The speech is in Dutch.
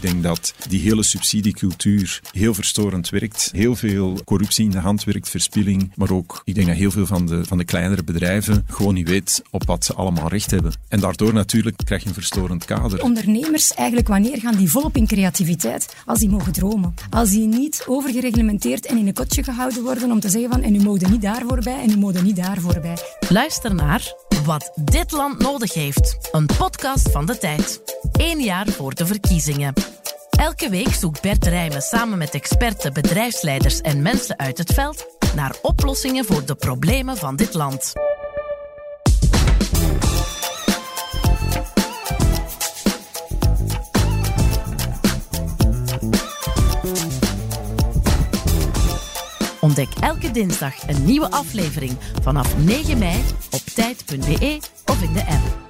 Ik denk dat die hele subsidiecultuur heel verstorend werkt. Heel veel corruptie in de hand werkt, verspilling. Maar ook, ik denk dat heel veel van de, van de kleinere bedrijven gewoon niet weet op wat ze allemaal recht hebben. En daardoor natuurlijk krijg je een verstorend kader. Ondernemers, eigenlijk wanneer gaan die volop in creativiteit? Als die mogen dromen. Als die niet overgereglementeerd en in een kotje gehouden worden om te zeggen van en u mogen niet daarvoor bij en u mogen niet daarvoor bij. Luister naar Wat dit land nodig heeft. Een podcast van de tijd. Eén jaar voor de verkiezingen. Elke week zoekt Bert Rijmen samen met experten, bedrijfsleiders en mensen uit het veld naar oplossingen voor de problemen van dit land. Ontdek elke dinsdag een nieuwe aflevering vanaf 9 mei op tijd.be of in de app.